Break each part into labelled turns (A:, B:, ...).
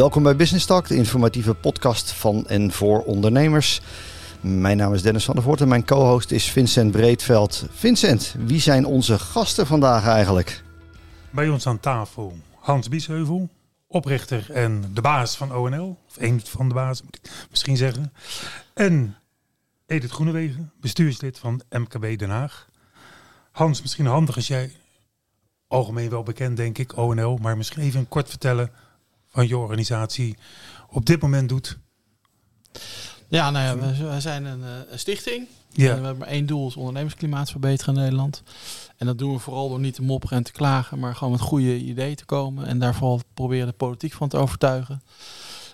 A: Welkom bij Business Talk, de informatieve podcast van en voor ondernemers. Mijn naam is Dennis van der Voort en mijn co-host is Vincent Breedveld. Vincent, wie zijn onze gasten vandaag eigenlijk?
B: Bij ons aan tafel Hans Biesheuvel, oprichter en de baas van ONL. Of een van de baas, moet ik misschien zeggen. En Edith Groenewegen, bestuurslid van MKB Den Haag. Hans, misschien handig als jij, algemeen wel bekend denk ik, ONL, maar misschien even kort vertellen van je organisatie op dit moment doet.
C: Ja, nou ja, we, we zijn een, eh, een stichting.
B: Ja.
C: En we hebben maar één doel, is ondernemersklimaat verbeteren in Nederland. En dat doen we vooral door niet te mopperen en te klagen, maar gewoon met goede ideeën te komen. En daar vooral proberen de politiek van te overtuigen.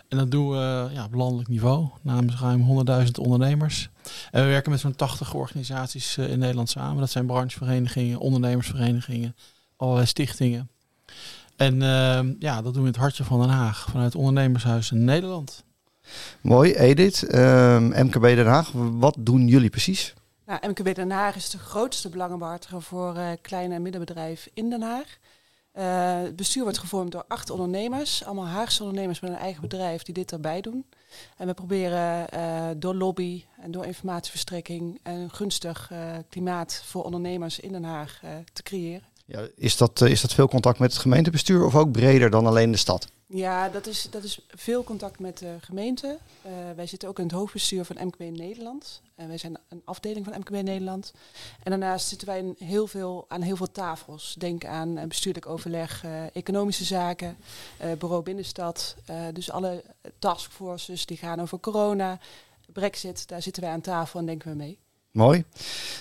C: En dat doen we ja, op landelijk niveau, namens ruim 100.000 ondernemers. En we werken met zo'n 80 organisaties eh, in Nederland samen. Dat zijn brancheverenigingen, ondernemersverenigingen, allerlei stichtingen. En ehm, ja, dat doen we in het hartje van Den Haag, vanuit Ondernemershuis in Nederland.
A: Mooi, Edith. Ehm, MKB Den Haag, wat doen jullie precies?
D: Nou, MKB Den Haag is de grootste belangenbehartiger voor eh, kleine en middenbedrijf in Den Haag. Eh, het bestuur wordt gevormd door acht ondernemers, allemaal Haagse ondernemers met een eigen bedrijf die dit erbij doen. En we proberen eh, door lobby en door informatieverstrekking een gunstig eh, klimaat voor ondernemers in Den Haag eh, te creëren.
A: Ja, is, dat, eh, is dat veel contact met het gemeentebestuur of ook breder dan alleen de stad?
D: Ja, dat is, dat is veel contact met de gemeente. Eh, wij zitten ook in het hoofdbestuur van MKB Nederland. En wij zijn een afdeling van MKB Nederland. En daarnaast zitten wij in heel veel, aan heel veel tafels. Denk aan eh, bestuurlijk overleg, economische zaken, bureau binnenstad. Dus alle taskforces die gaan over corona, brexit. Daar zitten wij aan tafel en denken we mee.
A: Mooi.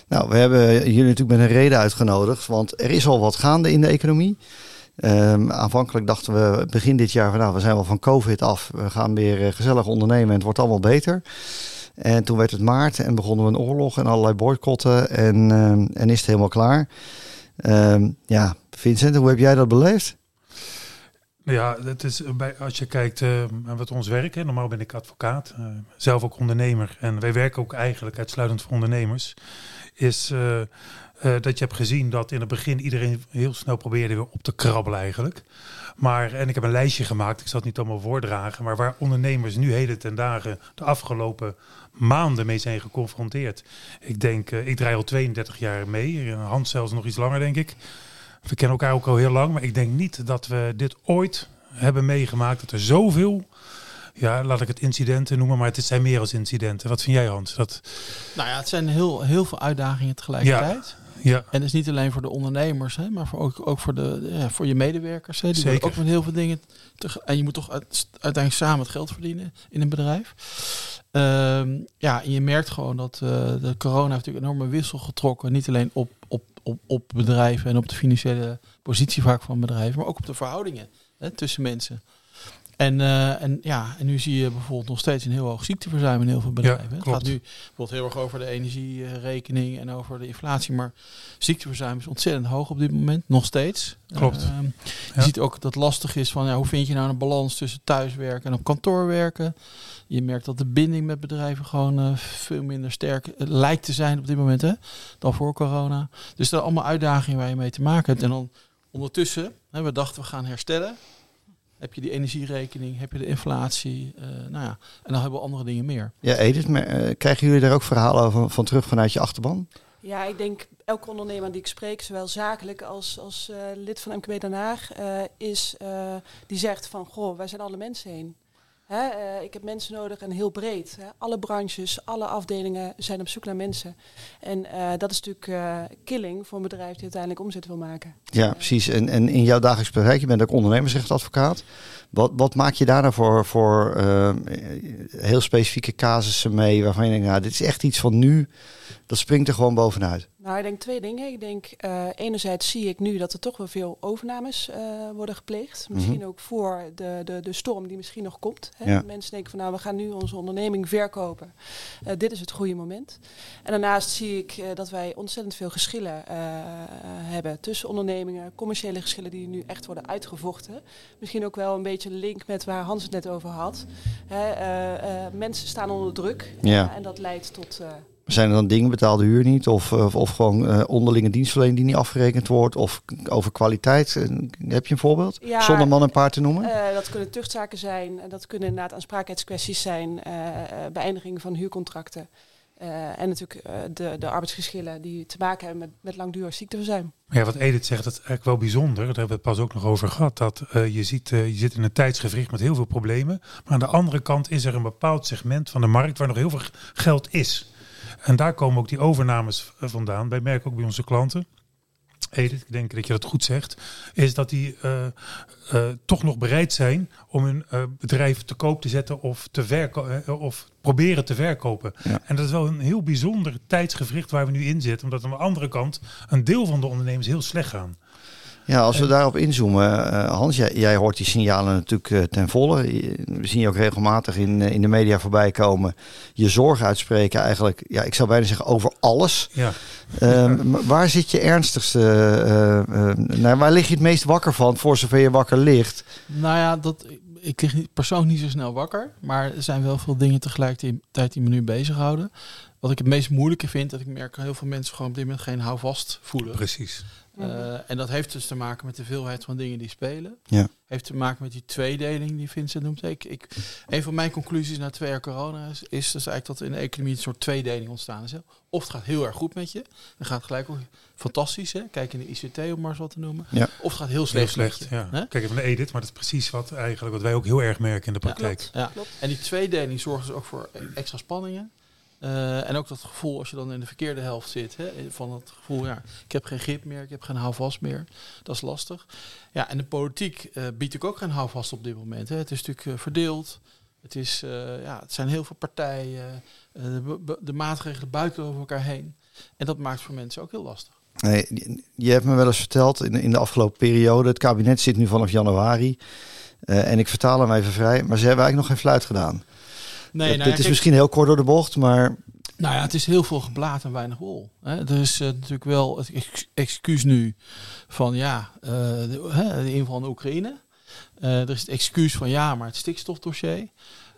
A: Nou, we hebben jullie natuurlijk met een reden uitgenodigd, want er is al wat gaande in de economie. Ehm, aanvankelijk dachten we begin dit jaar van nou, we zijn wel van COVID af. We gaan weer eh, gezellig ondernemen en het wordt allemaal beter. En toen werd het maart en begonnen we een oorlog en allerlei boycotten en, ehm, en is het helemaal klaar. Ehm, ja, Vincent, hoe heb jij dat beleefd?
B: Ja, het is bij, als je kijkt uh, wat ons werk, hè, normaal ben ik advocaat, uh, zelf ook ondernemer. En wij werken ook eigenlijk uitsluitend voor ondernemers. Is dat je hebt gezien dat in het begin iedereen heel snel probeerde weer op te krabbelen eigenlijk. Maar, en ik heb een lijstje gemaakt, ik zal het niet allemaal voordragen, maar waar ondernemers nu heden ten dagen de afgelopen maanden mee zijn geconfronteerd. Ik denk, ik draai al 32 jaar mee, Hans zelfs nog iets langer denk ik. We kennen elkaar ook al heel lang, maar ik denk niet dat we dit ooit hebben meegemaakt. Dat er zoveel, ja, laat ik het incidenten noemen, maar het zijn meer als incidenten. Wat vind jij, Hans? Dat...
C: Nou ja, het zijn heel, heel veel uitdagingen tegelijkertijd.
B: Ja. ja.
C: En dat is niet alleen voor de ondernemers, hè, maar voor ook, ook voor, de, ja, voor je medewerkers. Hè. Die Zeker. ook met heel veel dingen. Te, en je moet toch uit, uiteindelijk samen het geld verdienen in een bedrijf. Um, ja, en je merkt gewoon dat uh, de corona heeft natuurlijk een enorme wissel getrokken. Niet alleen op, op op, bedrijven en op de financiële positie vaak van bedrijven, maar ook op de verhoudingen hè, tussen mensen. En, uh, en, ja, en nu zie je bijvoorbeeld nog steeds een heel hoog ziekteverzuim in heel veel bedrijven.
B: Ja,
C: het gaat nu bijvoorbeeld heel erg over de energierekening en over de inflatie, maar ziekteverzuim is ontzettend hoog op dit moment, nog steeds.
B: Klopt. Uh,
C: je ja. ziet ook dat het lastig is van ja, hoe vind je nou een balans tussen thuiswerken en op kantoor werken. Je merkt dat de binding met bedrijven gewoon uh, veel minder sterk uh, lijkt te zijn op dit moment hè, dan voor corona. Dus dat zijn allemaal uitdagingen waar je mee te maken hebt. En dan ondertussen, hè, we dachten we gaan herstellen. Heb je die energierekening, heb je de inflatie, uh, nou ja, en dan hebben we andere dingen meer.
A: Ja, Edith, maar, krijgen jullie daar ook verhalen over van terug vanuit je achterban?
D: Ja, ik denk elke ondernemer die ik spreek, zowel zakelijk als, als uh, lid van MKB Den Haag, uh, is uh, die zegt van, goh, wij zijn alle mensen heen. Hè, uh, ik heb mensen nodig en heel breed. Hè. Alle branches, alle afdelingen zijn op zoek naar mensen. En uh, dat is natuurlijk uh, killing voor een bedrijf die uiteindelijk omzet wil maken.
A: Ja, precies. En, en in jouw dagelijks praktijk, je bent ook ondernemersrechtadvocaat. Wat, wat maak je daar nou voor, voor heel specifieke casussen mee waarvan je denkt, nou, dit is echt iets van nu, dat springt er gewoon bovenuit?
D: Nou, ik denk twee dingen. Ik denk, uh, enerzijds zie ik nu dat er toch wel veel overnames uh, worden gepleegd. Misschien mm -hmm. ook voor de, de, de storm die misschien nog komt. Hè? Ja. Mensen denken van, nou, we gaan nu onze onderneming verkopen. Uh, dit is het goede moment. En daarnaast zie ik dat wij ontzettend veel geschillen hebben tussen ondernemingen. Commerciële geschillen die nu echt worden uitgevochten. Misschien ook wel een beetje een link met waar Hans het net over had. Hè? mensen staan onder druk.
A: Ja.
D: en dat leidt tot
A: Zijn er dan dingen betaalde huur niet? Of, of, of gewoon uh, onderlinge dienstverlening die niet afgerekend wordt? Of over kwaliteit? heb je een voorbeeld?
D: Ja,
A: Zonder man en paard te noemen?
D: Uh, dat kunnen tuchtzaken zijn. Dat kunnen inderdaad aansprakelijkheidskwesties zijn. Uh, beëindiging van huurcontracten. Uh, en natuurlijk uh, de, de arbeidsgeschillen die te maken hebben met, met langdurig ziekteverzuim.
B: Ja, wat Edith zegt, dat is eigenlijk wel bijzonder. Daar hebben we het pas ook nog over gehad. Dat uh, je ziet, je zit in een tijdsgevricht met heel veel problemen. Maar aan de andere kant is er een bepaald segment van de markt waar nog heel veel geld is. En daar komen ook die overnames vandaan. Wij merken ook bij onze klanten. Edith, ik denk dat je dat goed zegt, is dat die uh, uh, toch nog bereid zijn om hun uh, bedrijf te koop te zetten of, te verko of proberen te verkopen. Ja. En dat is wel een heel bijzonder tijdsgevricht waar we nu in zitten, omdat aan de andere kant een deel van de ondernemers heel slecht gaan.
A: Ja, als we daarop inzoomen, uh, Hans, jij, jij, hoort die signalen natuurlijk uh, ten volle. We zien je ook regelmatig in, uh, in de media voorbij komen. Je zorg uitspreken eigenlijk, ja, ik zou bijna zeggen over alles.
B: Ja.
A: Um, waar zit je ernstigste, nou, waar lig je het meest wakker van, voor zover je wakker ligt?
C: Nou ja, dat, ik lig persoonlijk niet zo snel wakker, maar er zijn wel veel dingen tegelijkertijd die me nu bezighouden. Wat ik het meest moeilijke vind, dat ik merk heel veel mensen gewoon op dit moment geen houvast voelen.
B: Precies.
C: Uh, en dat heeft dus te maken met de veelheid van dingen die spelen.
A: Ja.
C: Heeft te maken met die tweedeling die Vincent noemt. Ik, ik, een van mijn conclusies na twee jaar corona is, is dus eigenlijk dat in de economie een soort tweedeling ontstaan is. Hè. Of het gaat heel erg goed met je. Dan gaat het gelijk ook fantastisch. Hè. Kijk in de ICT om maar eens wat te noemen.
A: Ja.
C: Of het gaat heel slecht.
B: Heel slecht ja. Kijk even naar Edith, maar dat is precies wat, eigenlijk, wat wij ook heel erg merken in de praktijk.
C: Ja, klopt. En die tweedeling zorgt dus ook voor extra spanningen. Uh, en ook dat gevoel als je dan in de verkeerde helft zit, hè, van het gevoel, ja, ik heb geen grip meer, ik heb geen houvast meer. Dat is lastig. Ja, en de politiek uh, biedt ook geen houvast op dit moment. Hè. Het is natuurlijk uh, verdeeld. Het, is, ja, het zijn heel veel partijen. De, de, maatregelen buiten over elkaar heen. En dat maakt voor mensen ook heel lastig.
A: Nee, je hebt me wel eens verteld in, in de afgelopen periode, het kabinet zit nu vanaf januari. en ik vertaal hem even vrij, maar ze hebben eigenlijk nog geen fluit gedaan.
C: Nee,
A: dit
C: nou,
A: is
C: kijk,
A: misschien heel kort door de bocht, maar...
C: Nou ja, het is heel veel geblaat en weinig wol. Hè. Er is uh, natuurlijk wel het ex excuus nu van ja, uh, de, inval in de Oekraïne. Uh, er is het excuus van ja, maar het stikstofdossier.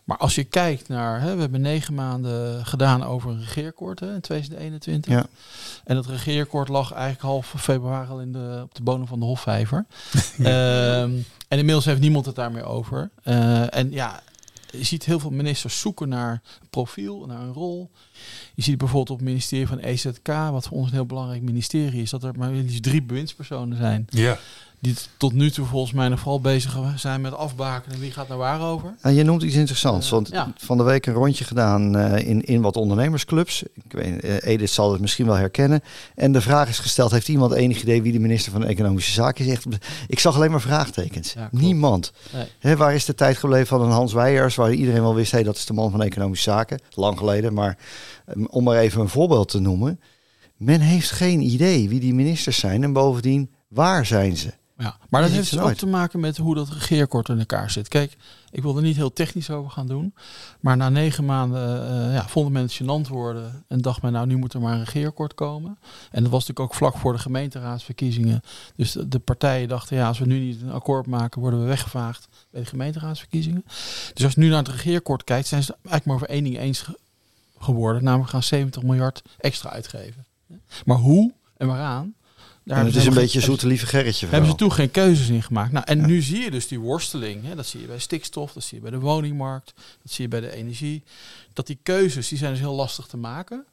C: Maar als je kijkt naar, hè, we hebben negen maanden gedaan over een regeerakkoord hè, in 2021.
A: Ja.
C: En dat regeerakkoord lag eigenlijk half februari al in de, op de bodem van de Hofvijver. ja. um, en inmiddels heeft niemand het daar meer over. en ja, je ziet heel veel ministers zoeken naar een profiel, naar een rol. Je ziet bijvoorbeeld op het ministerie van EZK, wat voor ons een heel belangrijk ministerie is, dat er maar liefst drie bewindspersonen zijn.
B: Ja.
C: Die tot nu toe volgens mij nog vooral bezig zijn met afbaken en wie gaat naar waar over.
A: En je noemt iets interessants, uh, want
C: ja.
A: van de week een rondje gedaan uh, in, in wat ondernemersclubs. Ik weet, uh, Edith zal het misschien wel herkennen. En de vraag is gesteld, heeft iemand enig idee wie de minister van Economische Zaken is? Echt, ik zag alleen maar vraagtekens.
C: Ja,
A: Niemand.
C: Nee.
A: Waar is de tijd gebleven van een Hans Weijers, waar iedereen wel wist, hey, dat is de man van Economische Zaken. Lang geleden, maar um, om maar even een voorbeeld te noemen. Men heeft geen idee wie die ministers zijn en bovendien, waar zijn ze?
C: Ja, maar dat heeft dus ook te maken met hoe dat regeerakkoord in elkaar zit. Kijk, ik wil er niet heel technisch over gaan doen. Maar na negen maanden uh, ja, vonden mensen gênant worden. En dacht men, nou nu moet er maar een regeerakkoord komen. En dat was natuurlijk ook vlak voor de gemeenteraadsverkiezingen. Dus de, de partijen dachten, ja, als we nu niet een akkoord maken, worden we weggevaagd bij de gemeenteraadsverkiezingen. Dus als je nu naar het regeerakkoord kijkt, zijn ze eigenlijk maar over één ding eens ge geworden. Namelijk gaan 70 miljard extra uitgeven. Maar hoe en waaraan?
A: En het is een beetje zoete lieve gerretje.
C: Hebben ze toen geen keuzes in gemaakt. Nou, en ja. nu zie je dus die worsteling. Hè, dat zie je bij stikstof, dat zie je bij de woningmarkt, dat zie je bij de energie. Dat die keuzes, die zijn dus heel lastig te maken.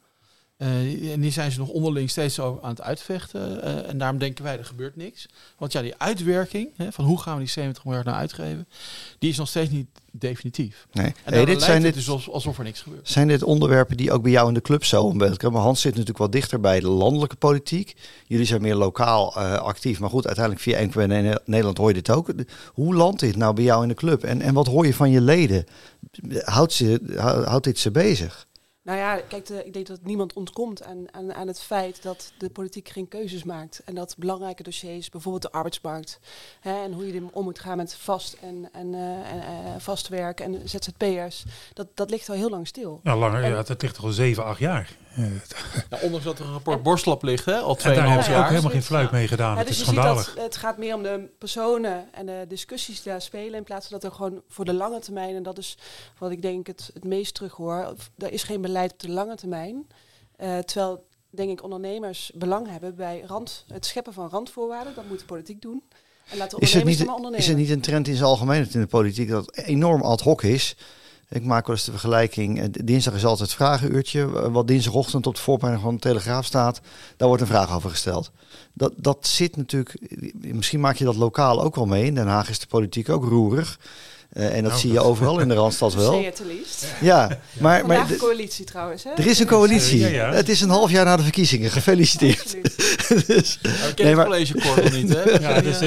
C: Uh, en die zijn ze nog onderling steeds over aan het uitvechten. Uh, en daarom denken wij, er gebeurt niks. Want ja, die uitwerking, hè, van hoe gaan we die 70 miljard nou uitgeven, die is nog steeds niet definitief.
A: Nee.
C: En hey,
A: dit zijn
C: het
A: dit,
C: dus alsof, alsof er niks gebeurt.
A: Zijn dit onderwerpen die ook bij jou in de club zo ombeeld Maar Hans zit natuurlijk wel dichter bij de landelijke politiek. Jullie zijn meer lokaal uh, actief. Maar goed, uiteindelijk via in Nederland hoor je dit ook. Hoe landt dit nou bij jou in de club? En, en wat hoor je van je leden? Houdt, ze, houdt dit ze bezig?
D: Nou ja, kijk, de, ik denk dat niemand ontkomt aan, aan, aan het feit dat de politiek geen keuzes maakt. En dat belangrijke dossiers, bijvoorbeeld de arbeidsmarkt, hè, en hoe je om moet gaan met vast en, en, uh, en uh, vast werk en ZZP'ers, dat, dat ligt al heel lang stil.
B: Ja, langer, en, ja, dat ligt al 7, 8 jaar.
C: Ja, ondanks dat er een rapport Borstlap ligt, hè, al 2,5
B: jaar. Daar hebben
C: ze
B: ook helemaal geen fluit mee gedaan.
D: Ja,
B: het
D: dus
B: is schandalig.
D: ziet dat het gaat meer om de personen en de discussies die daar spelen, in plaats van dat er gewoon voor de lange termijn, en dat is wat ik denk het, het meest terug hoor, er is geen beleid op de lange termijn. terwijl, denk ik, ondernemers belang hebben bij rand, het scheppen van randvoorwaarden. Dat moet de politiek doen. En laten
A: is, het niet,
D: ondernemen.
A: is het niet een trend in zijn algemeenheid in de politiek dat enorm ad hoc is? Ik maak wel eens de vergelijking. Eh, dinsdag is altijd het vragenuurtje. Wat dinsdagochtend op de voorpagina van de Telegraaf staat. Daar wordt een vraag over gesteld. Dat, dat zit natuurlijk. Misschien maak je dat lokaal ook wel mee. In Den Haag is de politiek ook roerig. Uh, en dat nou, zie je overal in de Randstad wel.
D: Zie je het liefst.
A: Ja, maar... maar
D: de coalitie trouwens, hè?
A: Er is een coalitie. Ja, ja. Het is een half jaar na de verkiezingen. Gefeliciteerd.
C: dus, nou, ik ken nee, maar... het college niet, hè?
B: ja, dus,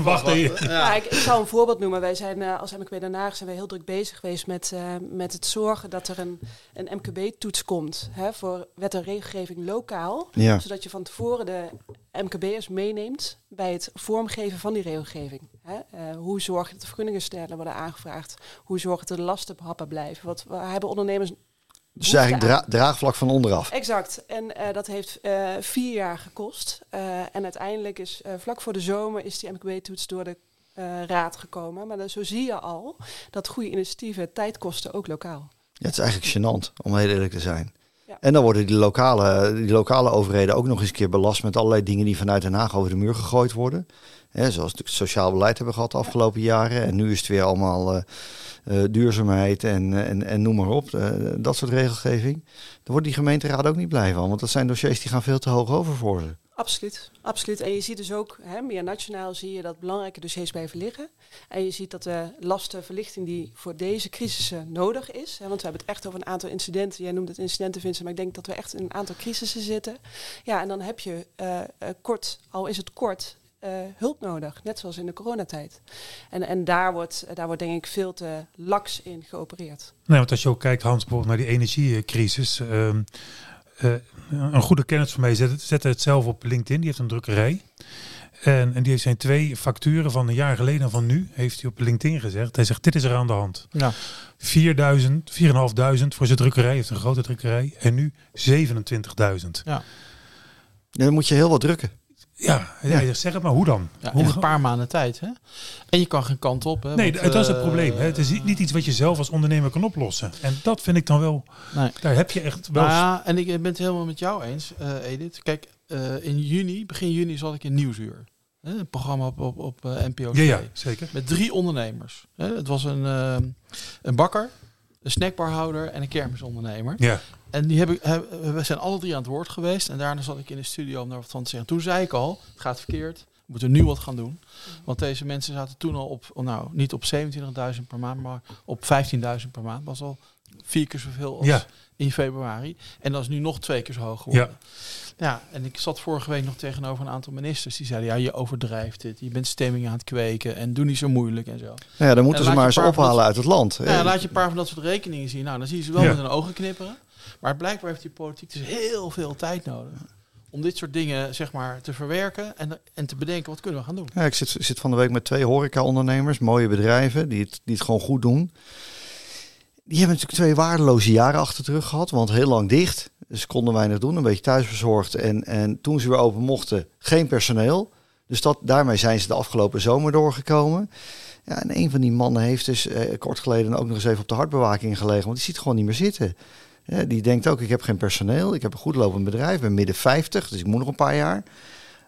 B: wacht even.
D: Ja. ik, ik, zal een voorbeeld noemen. Wij zijn uh, als MKB Den Haag zijn wij heel druk bezig geweest met, met het zorgen dat er een, een MKB-toets komt. Hè, voor wet en regelgeving lokaal. Zodat je van tevoren de MKB'ers meeneemt bij het vormgeven van die regelgeving. Hè? Uh, hoe zorg je dat de vergunningenstellen worden aangevraagd? Hoe zorg je dat de lasten behappen blijven? Wat hebben ondernemers.
A: Dus eigenlijk dra draagvlak van onderaf.
D: Exact. En uh, dat heeft uh, vier jaar gekost. en uiteindelijk is vlak voor de zomer is die MKB-toets door de raad gekomen. Maar dan, zo zie je al dat goede initiatieven tijd kosten, ook lokaal.
A: Ja, het is eigenlijk gênant, om heel eerlijk te zijn. En dan worden die lokale, die lokale overheden ook nog eens een keer belast met allerlei dingen die vanuit Den Haag over de muur gegooid worden. Hè, zoals het sociaal beleid hebben gehad de afgelopen jaren. En nu is het weer allemaal uh, uh, duurzaamheid en, en, en noem maar op. Uh, dat soort regelgeving. Daar wordt die gemeenteraad ook niet blij van. Want dat zijn dossiers die gaan veel te hoog over voor ze.
D: Absoluut, absoluut. En je ziet dus ook, hè, meer nationaal zie je dat belangrijke dossiers blijven liggen. En je ziet dat de lastenverlichting die voor deze crisissen nodig is. Hè, want we hebben het echt over een aantal incidenten. Jij noemt het incidenten, Vincent, maar ik denk dat we echt in een aantal crisissen zitten. Ja, en dan heb je uh, kort, al is het kort, hulp nodig, net zoals in de coronatijd. En, en daar, wordt, daar wordt denk ik veel te laks in geopereerd.
B: Nee, want als je ook kijkt, Hans, bijvoorbeeld naar die energiecrisis. Uh, uh, een goede kennis van mij zette, zette het zelf op LinkedIn. Die heeft een drukkerij. En, en die heeft zijn twee facturen van een jaar geleden en van nu, heeft hij op LinkedIn gezegd. Hij zegt, dit is er aan de hand. Ja. 4000, 4.500 voor zijn drukkerij, heeft een grote drukkerij. En nu 27.000. Ja.
A: ja. Dan moet je heel wat drukken.
B: Ja, ja. zeg het maar, hoe dan?
C: Ja, hoe een paar maanden tijd. Hè? En je kan geen kant op. Hè,
B: nee, dat is het probleem. Hè? Het is niet iets wat je zelf als ondernemer kan oplossen. En dat vind ik dan wel, nee. daar heb je echt wel...
C: Nou ja, en ik ben het helemaal met jou eens, uh, Edith. Kijk, uh, in juni, begin juni zat ik in Nieuwsuur. Hè? Een programma op, op, op NPO
B: ja, ja, zeker.
C: Met drie ondernemers. Hè? Het was een, een bakker, een snackbarhouder en een kermisondernemer. Ja. En die heb ik, we zijn alle drie aan het woord geweest. En daarna zat ik in de studio om daar wat van te zeggen. Toen zei ik al, het gaat verkeerd. We moeten nu wat gaan doen. Want deze mensen zaten toen al op, nou niet op 27.000 per maand, maar op 15.000 per maand. was al vier keer zoveel als ja. in februari. En dat is nu nog twee keer zo hoog geworden. Ja. Ja, en ik zat vorige week nog tegenover een aantal ministers die zeiden: ja, je overdrijft het, je bent stemming aan het kweken en doe niet zo moeilijk en zo.
A: Ja, dan moeten ze maar eens ophalen uit het land.
C: Ja, laat je een paar van dat soort rekeningen zien. Nou, dan zie je ze wel met hun ogen knipperen. Maar blijkbaar heeft die politiek dus heel veel tijd nodig om dit soort dingen zeg maar te verwerken en, en te bedenken wat kunnen we gaan doen.
A: Ja, ik zit, zit van de week met twee horeca-ondernemers, mooie bedrijven die het, die het gewoon goed doen. Die hebben natuurlijk twee waardeloze jaren achter terug gehad, want heel lang dicht. Dus konden weinig doen, een beetje thuisverzorgd. En, en toen ze weer open mochten, geen personeel. Dus dat, daarmee zijn ze de afgelopen zomer doorgekomen. Ja, en een van die mannen heeft dus eh, kort geleden ook nog eens even op de hartbewaking gelegen, want die ziet gewoon niet meer zitten die denkt ook, ik heb geen personeel, ik heb een goed lopend bedrijf, ben midden 50, dus ik moet nog een paar jaar.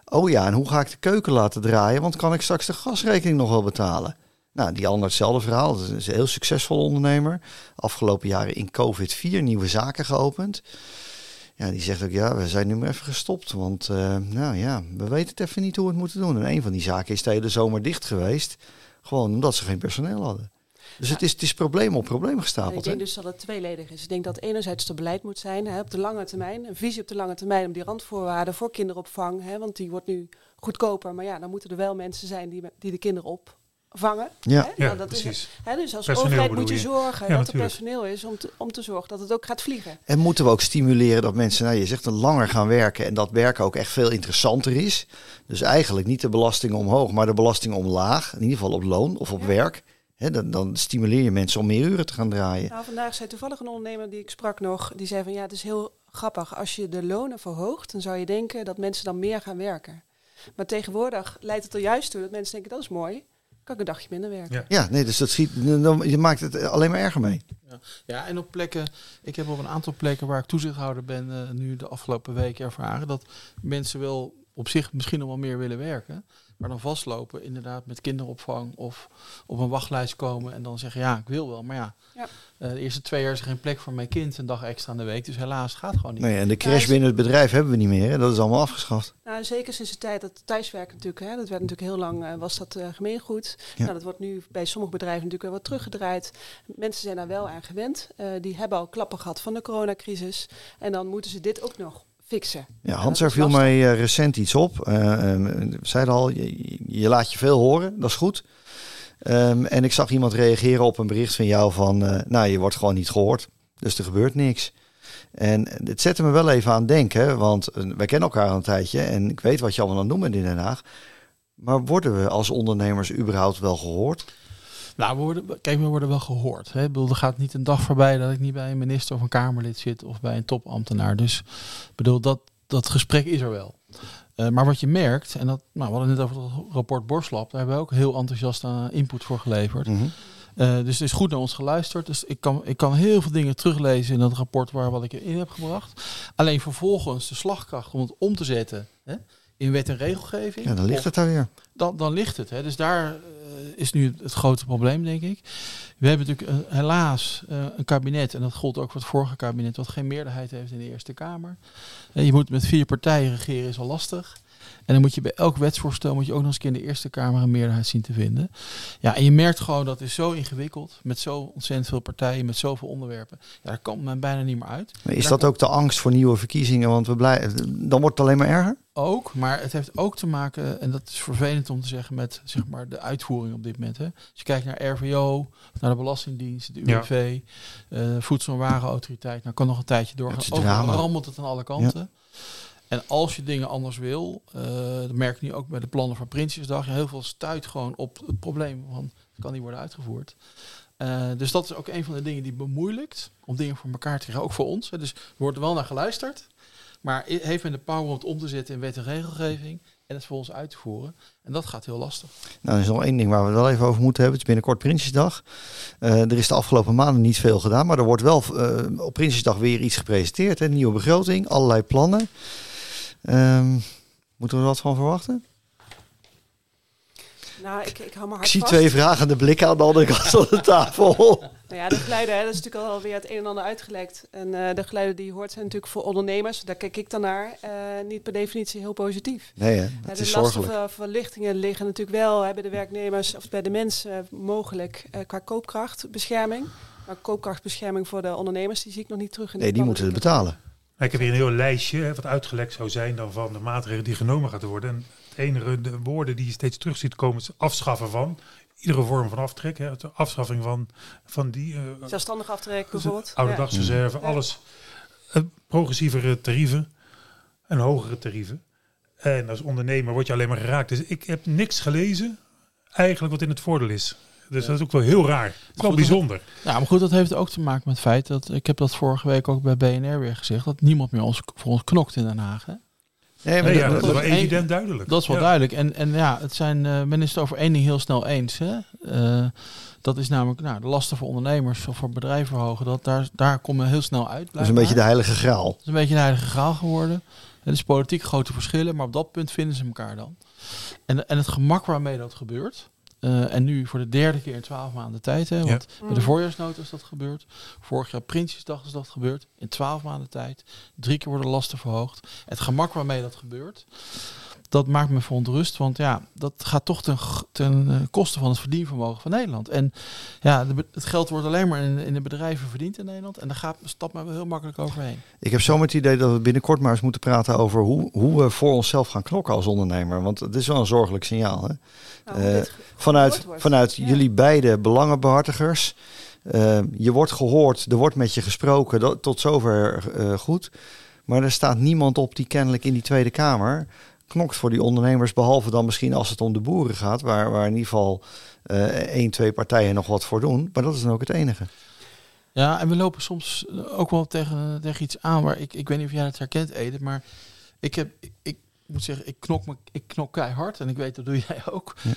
A: Oh ja, en hoe ga ik de keuken laten draaien, want kan ik straks de gasrekening nog wel betalen? Nou, die ander hetzelfde verhaal. Dat is een heel succesvol ondernemer. Afgelopen jaren in COVID vier nieuwe zaken geopend. Ja, die zegt ook, ja, we zijn nu maar even gestopt. Want, uh, nou ja, we weten het even niet hoe we het moeten doen. En een van die zaken is de hele zomer dicht geweest. Gewoon omdat ze geen personeel hadden. Dus het, is, het is probleem op probleem gestapeld.
D: ik denk dus dat het tweeledig is. Ik denk dat enerzijds er beleid moet zijn hè, op de lange termijn. Een visie op de lange termijn om die randvoorwaarden voor kinderopvang. Hè, want die wordt nu goedkoper. Maar ja, dan moeten er wel mensen zijn die, die de kinderen opvangen.
B: Ja, hè? ja dat precies.
D: Is, hè, dus als overheid moet je zorgen dat er personeel is om te, om te zorgen dat het ook gaat vliegen.
A: En moeten we ook stimuleren dat mensen, nou je zegt, langer gaan werken en dat werken ook echt veel interessanter is. Dus eigenlijk niet de belasting omhoog, maar de belasting omlaag. In ieder geval op loon of op werk dan, dan, stimuleer je mensen om meer uren te gaan draaien.
D: Nou, vandaag zei toevallig een ondernemer die ik sprak nog, die zei van ja, het is heel grappig. Als je de lonen verhoogt, dan zou je denken dat mensen dan meer gaan werken. Maar tegenwoordig leidt het er juist toe dat mensen denken dat is mooi. Kan ik een dagje minder werken.
A: Ja, nee, dus dat schiet, je maakt het alleen maar erger mee. Ja.
C: Ja, en op plekken, ik heb op een aantal plekken waar ik toezichthouder ben, uh, nu de afgelopen weken ervaren dat mensen wel op zich misschien nog wel meer willen werken maar dan vastlopen inderdaad met kinderopvang of op een wachtlijst komen en dan zeggen ja, ik wil wel. Maar ja, ja. Uh, de eerste twee jaar is er geen plek voor mijn kind, een dag extra aan de week. Dus helaas, het gaat gewoon niet.
A: Nee, en de crash binnen het bedrijf hebben we niet meer. Hè? Dat is allemaal afgeschaft.
D: Nou, zeker sinds de tijd dat thuiswerken natuurlijk, hè, dat werd natuurlijk heel lang, uh, was dat uh, gemeengoed. Ja. Nou, dat wordt nu bij sommige bedrijven natuurlijk wel wat teruggedraaid. Mensen zijn daar wel aan gewend. die hebben al klappen gehad van de coronacrisis. En dan moeten ze dit ook nog fixen.
A: Ja, Hans, er viel mij uh, recent iets op. Uh, um, zeiden al, je, je, laat je veel horen, dat is goed. Um, en ik zag iemand reageren op een bericht van jou van, uh, nou, je wordt gewoon niet gehoord. Dus er gebeurt niks. En het zette me wel even aan denken, want wij kennen elkaar al een tijdje en ik weet wat je allemaal aan het doen in Den Haag. Maar worden we als ondernemers überhaupt wel gehoord?
C: Nou, we worden, kijk, we worden wel gehoord. Hè. Bedoel, er gaat niet een dag voorbij dat ik niet bij een minister of een Kamerlid zit of bij een topambtenaar. Dus bedoel, dat, dat gesprek is er wel. Uh, maar wat je merkt, en dat, nou, we hadden net over het rapport Borslap, daar hebben we ook heel enthousiast aan input voor geleverd. Mm -hmm. uh, dus het is goed naar ons geluisterd. Dus ik kan, ik kan heel veel dingen teruglezen in dat rapport waar wat ik in heb gebracht. Alleen vervolgens de slagkracht om het om te zetten hè, in wet en regelgeving.
A: Ja, dan ligt het daar weer.
C: Dan, dan ligt het. Hè. Dus daar eh, is nu het grote probleem, denk ik. We hebben natuurlijk uh, helaas uh, een kabinet, en dat gold ook voor het vorige kabinet, wat geen meerderheid heeft in de Eerste Kamer. je moet met vier partijen regeren, is al lastig. En dan moet je bij elk wetsvoorstel moet je ook nog eens in de Eerste Kamer een meerderheid zien te vinden. Ja, en je merkt gewoon dat het is zo ingewikkeld, met zo ontzettend veel partijen, met zoveel onderwerpen. Ja, daar komt men bijna niet meer uit.
A: Maar is dat ook de angst voor nieuwe verkiezingen? Want we blijven, dan wordt het alleen maar erger?
C: Ook, maar het heeft ook te maken, en dat is vervelend om te zeggen, met zeg maar, de uitvoering op dit moment. Hè. Als je kijkt naar RVO, naar de Belastingdienst, de UWV, ja. uh, Voedsel- en Warenautoriteit, nou kan nog een tijdje doorgaan. Ook rammelt het aan alle kanten. Ja. En als je dingen anders wil, uh, dat merk ik nu ook bij de plannen van Prinsjesdag, heel veel stuit gewoon op het probleem van het kan niet worden uitgevoerd. Uh, dus dat is ook een van de dingen die bemoeilijkt om dingen voor elkaar te krijgen, ook voor ons. Hè. Dus er wordt er wel naar geluisterd, maar heeft men de power om het om te zetten in wet en regelgeving en het voor ons uit te voeren. En dat gaat heel lastig.
A: Nou, er is nog één ding waar we het wel even over moeten hebben. Het is binnenkort Prinsjesdag. Uh, er is de afgelopen maanden niet veel gedaan, maar er wordt wel uh, op Prinsjesdag weer iets gepresenteerd. Een nieuwe begroting, allerlei plannen. Um, moeten we er wat van verwachten?
D: Nou, ik, ik hou maar hard
A: Ik zie
D: vast.
A: twee vragende blikken aan de andere kant van de tafel.
D: Nou ja, de geluiden, hè, dat is natuurlijk alweer het een en ander uitgelekt. En uh, de geluiden die je hoort zijn natuurlijk voor ondernemers, daar kijk ik dan naar, uh, niet per definitie heel positief.
A: Nee, hè? Het
D: de
A: is
D: lasten
A: zorgelijk.
D: verlichtingen liggen natuurlijk wel hè, bij de werknemers of bij de mensen mogelijk uh, qua koopkrachtbescherming. Maar koopkrachtbescherming voor de ondernemers, die zie ik nog niet terug in de
A: Nee, die moeten het betalen.
B: Ik heb hier een heel lijstje hè, wat uitgelekt zou zijn dan van de maatregelen die genomen gaat worden. En het enige, de woorden die je steeds terug ziet komen, is afschaffen van. Iedere vorm van aftrek, hè, de afschaffing van, van die... Uh,
D: Zelfstandig aftrek bijvoorbeeld.
B: Oude dagsreserve, ja. alles. Uh, progressievere tarieven en hogere tarieven. En als ondernemer word je alleen maar geraakt. Dus ik heb niks gelezen, eigenlijk wat in het voordeel is. Dus ja. dat is ook wel heel raar. Het is wel bijzonder.
C: Ja, maar goed, dat heeft ook te maken met het feit dat, ik heb dat vorige week ook bij BNR weer gezegd, dat niemand meer ons, voor ons knokt in Den Haag. Hè?
B: Nee, maar nee, ja, dat, dat, is wel evident een, duidelijk.
C: Dat is wel
B: ja.
C: duidelijk. En, en ja, het zijn, uh, men is het over één ding heel snel eens. Hè? Uh, dat is namelijk nou, de lasten voor ondernemers of voor bedrijven verhogen. Dat, daar, daar komt men heel snel uit.
A: Dat is een beetje de heilige graal.
C: Dat is een beetje de heilige graal geworden. Het is politiek grote verschillen, maar op dat punt vinden ze elkaar dan. En, en het gemak waarmee dat gebeurt, uh, en nu voor de derde keer in twaalf maanden tijd. Hè, want ja. bij de voorjaarsnota is dat gebeurd. Vorig jaar Prinsjesdag is dat gebeurd. In twaalf maanden tijd. Drie keer worden lasten verhoogd. Het gemak waarmee dat gebeurt. Dat maakt me verontrust. Want ja, dat gaat toch ten, ten uh, koste van het verdienvermogen van Nederland. En ja, de, het geld wordt alleen maar in, in, de bedrijven verdiend in Nederland. En daar gaat stap maar wel heel makkelijk overheen.
A: Ik heb zo met het idee dat we binnenkort maar eens moeten praten over hoe, hoe we voor onszelf gaan knokken als ondernemer. Want het is wel een zorgelijk signaal. Hè?
D: Nou,
A: uh, vanuit vanuit ja. jullie beide belangenbehartigers. Uh, je wordt gehoord, er wordt met je gesproken, dat, tot zover uh, goed. Maar er staat niemand op die kennelijk in die Tweede Kamer knokt voor die ondernemers. Behalve dan misschien als het om de boeren gaat, waar, waar in ieder geval uh, één, twee partijen nog wat voor doen. Maar dat is dan ook het enige.
C: Ja, en we lopen soms ook wel tegen, tegen iets aan waar ik, ik weet niet of jij het herkent, Edith, maar ik heb, ik, ik moet zeggen, ik knok, me, ik knok keihard en ik weet dat doe jij ook. Ja.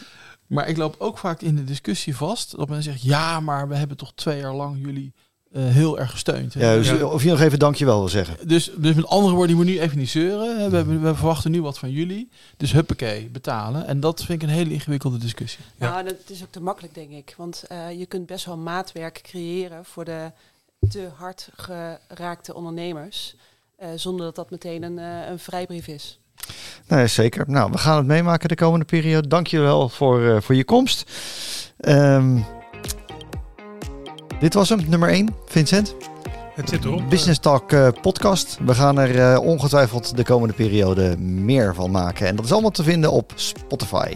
C: Maar ik loop ook vaak in de discussie vast dat men zegt, ja, maar we hebben toch twee jaar lang jullie heel erg gesteund.
A: Ja, dus Of je nog even dankjewel wil zeggen.
C: Dus, dus met andere woorden, die moet nu even niet zeuren. We, we, verwachten nu wat van jullie. Dus huppakee, betalen. En dat vind ik een hele ingewikkelde discussie.
D: Ja, nou, dat is ook te makkelijk, denk ik. Want je kunt best wel maatwerk creëren voor de te hard geraakte ondernemers. zonder dat dat meteen een, een vrijbrief is.
A: Nee, zeker. Nou, we gaan het meemaken de komende periode. Dank je wel voor, uh, voor je komst. Um, dit was hem, nummer 1. Vincent?
B: Het zit erop.
A: Business Talk uh, podcast. We gaan er uh, ongetwijfeld de komende periode meer van maken. En dat is allemaal te vinden op Spotify.